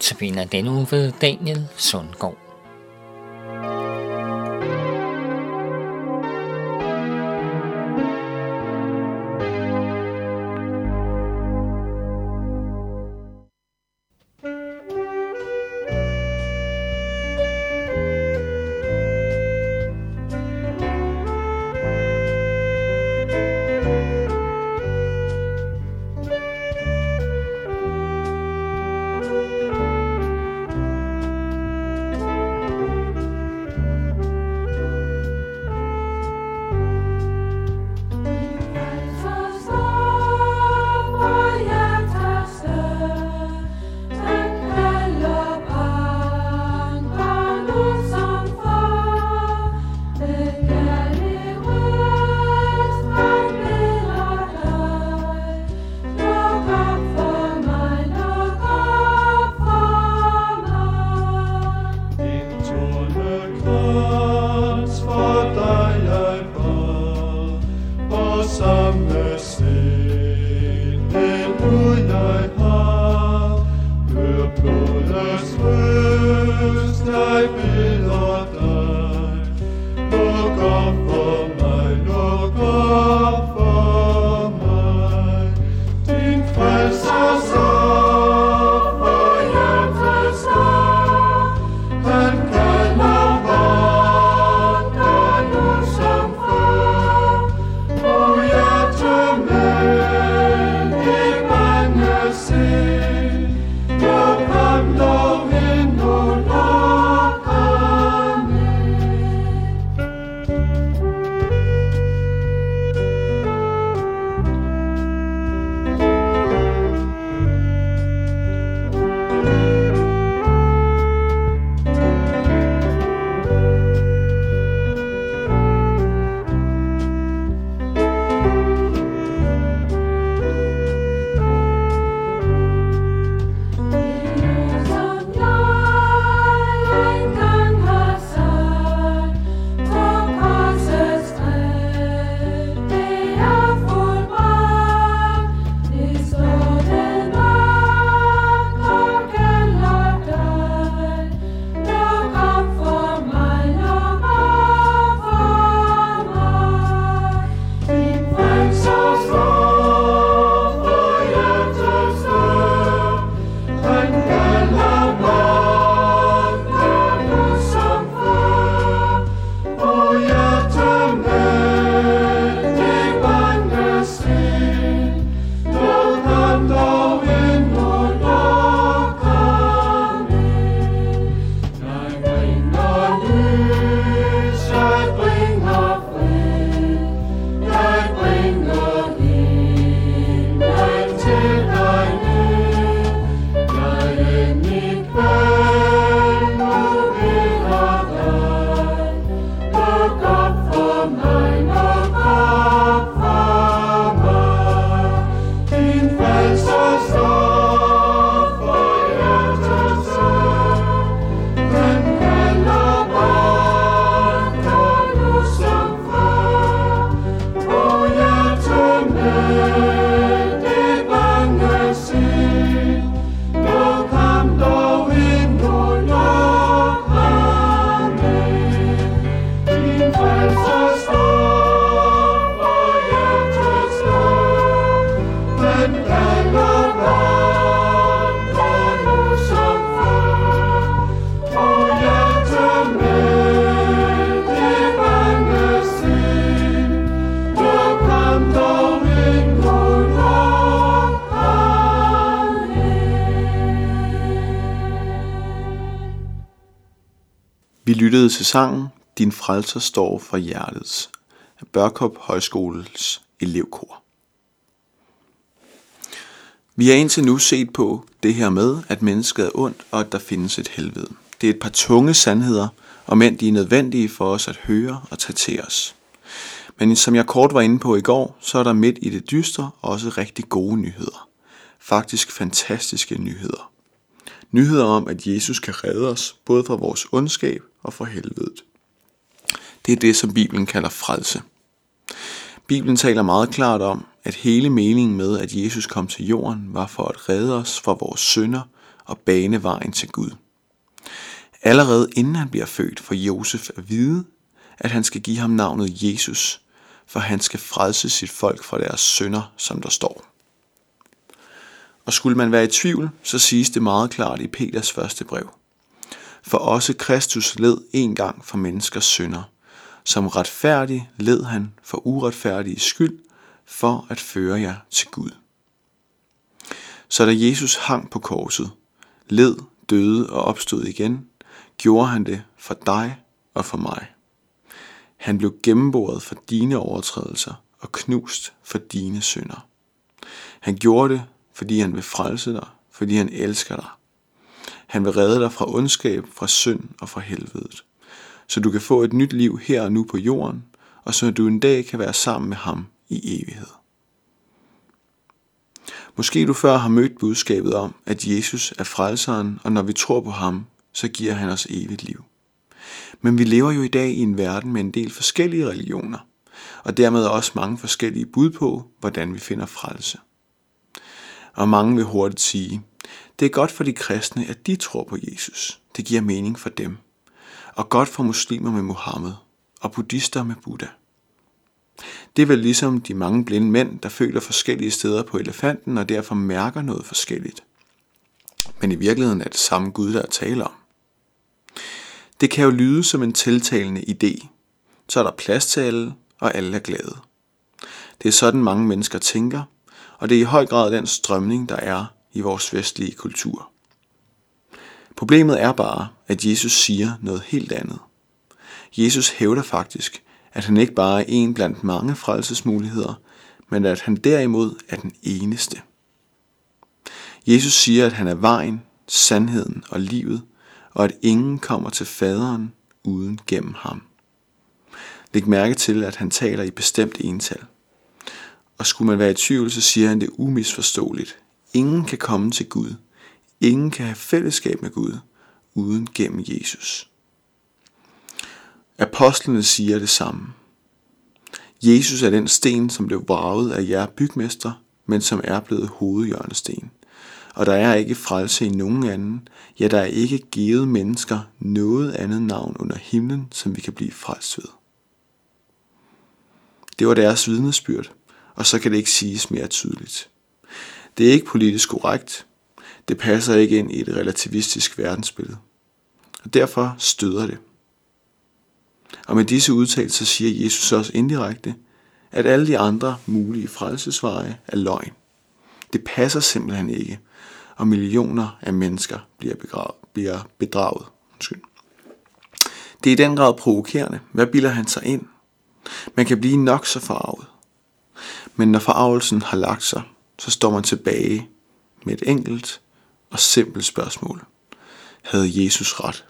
Notabene denne uge ved Daniel Sundgaard. Krans for dig jeg bar, og samme til sangen Din frelser står for hjertets af Børkop Højskoles elevkor. Vi har indtil nu set på det her med, at mennesket er ondt, og at der findes et helvede. Det er et par tunge sandheder, og mænd de er nødvendige for os at høre og tage til os. Men som jeg kort var inde på i går, så er der midt i det dystre også rigtig gode nyheder. Faktisk fantastiske nyheder. Nyheder om, at Jesus kan redde os, både fra vores ondskab og fra helvedet. Det er det, som Bibelen kalder frelse. Bibelen taler meget klart om, at hele meningen med, at Jesus kom til jorden, var for at redde os fra vores synder og bane vejen til Gud. Allerede inden han bliver født, får Josef at vide, at han skal give ham navnet Jesus, for han skal frelse sit folk fra deres synder, som der står. Og skulle man være i tvivl, så siges det meget klart i Peters første brev. For også Kristus led en gang for menneskers synder. Som retfærdig led han for uretfærdige skyld, for at føre jer til Gud. Så da Jesus hang på korset, led, døde og opstod igen, gjorde han det for dig og for mig. Han blev gennemboret for dine overtrædelser og knust for dine synder. Han gjorde det, fordi han vil frelse dig, fordi han elsker dig. Han vil redde dig fra ondskab, fra synd og fra helvedet, så du kan få et nyt liv her og nu på jorden, og så du en dag kan være sammen med ham i evighed. Måske du før har mødt budskabet om, at Jesus er frelseren, og når vi tror på ham, så giver han os evigt liv. Men vi lever jo i dag i en verden med en del forskellige religioner, og dermed også mange forskellige bud på, hvordan vi finder frelse. Og mange vil hurtigt sige, det er godt for de kristne, at de tror på Jesus. Det giver mening for dem. Og godt for muslimer med Mohammed, og buddhister med Buddha. Det er vel ligesom de mange blinde mænd, der føler forskellige steder på elefanten og derfor mærker noget forskelligt. Men i virkeligheden er det samme Gud, der er tale om. Det kan jo lyde som en tiltalende idé. Så er der plads til alle, og alle er glade. Det er sådan mange mennesker tænker, og det er i høj grad den strømning, der er i vores vestlige kultur. Problemet er bare, at Jesus siger noget helt andet. Jesus hævder faktisk, at han ikke bare er en blandt mange frelsesmuligheder, men at han derimod er den eneste. Jesus siger, at han er vejen, sandheden og livet, og at ingen kommer til faderen uden gennem ham. Læg mærke til, at han taler i bestemt ental. Og skulle man være i tvivl, så siger han det umisforståeligt. Ingen kan komme til Gud. Ingen kan have fællesskab med Gud uden gennem Jesus. Apostlene siger det samme. Jesus er den sten, som blev vraget af jer bygmester, men som er blevet hovedhjørnesten. Og der er ikke frelse i nogen anden, ja, der er ikke givet mennesker noget andet navn under himlen, som vi kan blive frelst ved. Det var deres vidnesbyrd, og så kan det ikke siges mere tydeligt. Det er ikke politisk korrekt. Det passer ikke ind i et relativistisk verdensbillede. Og derfor støder det. Og med disse udtalelser siger Jesus også indirekte, at alle de andre mulige frelsesveje er løgn. Det passer simpelthen ikke, og millioner af mennesker bliver, begravet, bliver bedraget. Undskyld. Det er i den grad provokerende. Hvad bilder han sig ind? Man kan blive nok så forarvet. Men når forarvelsen har lagt sig, så står man tilbage med et enkelt og simpelt spørgsmål. Havde Jesus ret?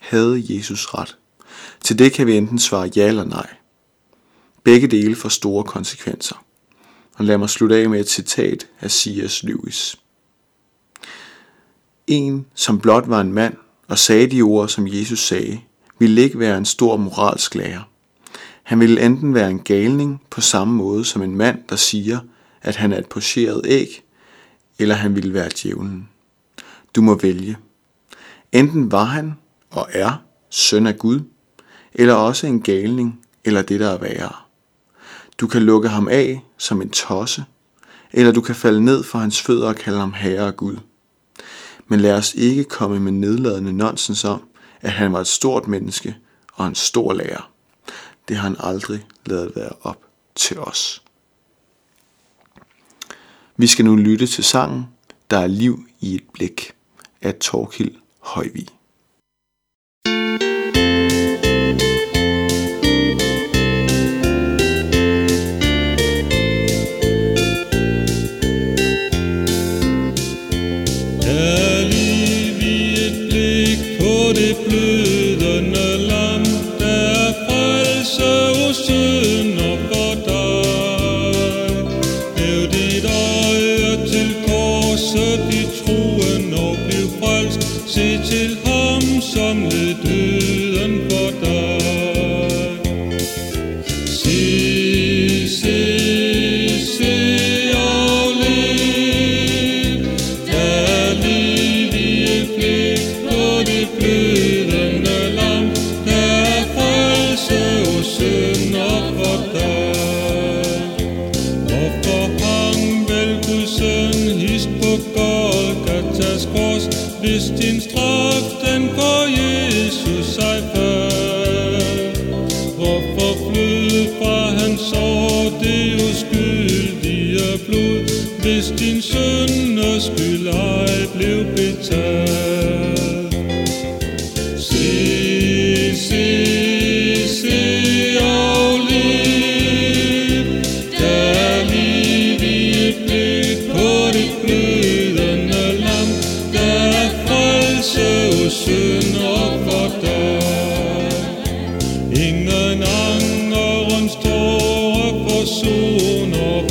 Havde Jesus ret? Til det kan vi enten svare ja eller nej. Begge dele får store konsekvenser. Og lad mig slutte af med et citat af C.S. Lewis. En, som blot var en mand og sagde de ord, som Jesus sagde, ville ikke være en stor moralsk lærer. Han ville enten være en galning på samme måde som en mand, der siger, at han er et pocheret æg, eller han ville være djævlen. Du må vælge. Enten var han og er søn af Gud, eller også en galning, eller det der er værre. Du kan lukke ham af som en tosse, eller du kan falde ned for hans fødder og kalde ham herre og Gud. Men lad os ikke komme med nedladende nonsens om, at han var et stort menneske og en stor lærer. Det har han aldrig lavet være op til os. Vi skal nu lytte til sangen Der er liv i et blik af Torkild Højvig.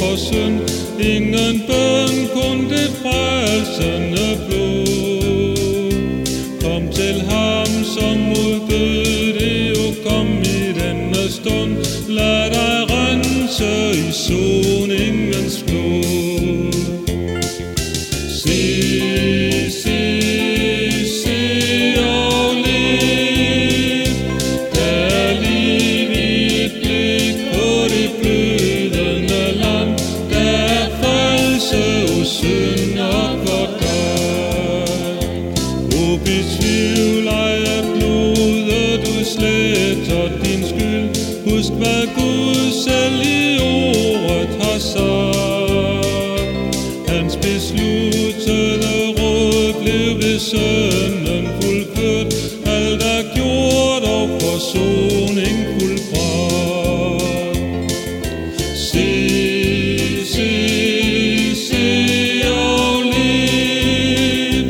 Forsoner synd, ingen bøn kun det frelsende blod. Kom til ham, som mod det jo kom i denne stund, lad dig rense i soning. Sønnen fuldført, alt er gjort og forsoning fuldbragt. Se, se, se og liv,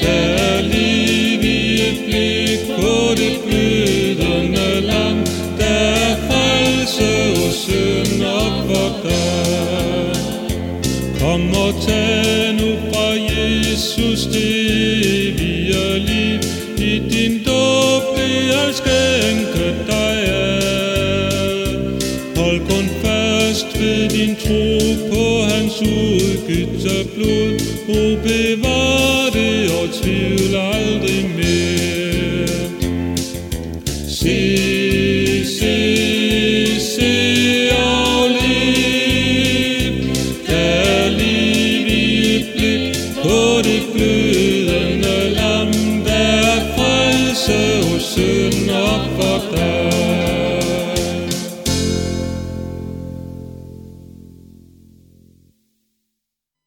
der er liv i et blik på det blødende land, der er frelse og synd op for dig. Kom og tag jeg skænke dig af. Hold kun fast ved din tro på hans udgytte blod, og bevar det og tvivl aldrig mere. Se,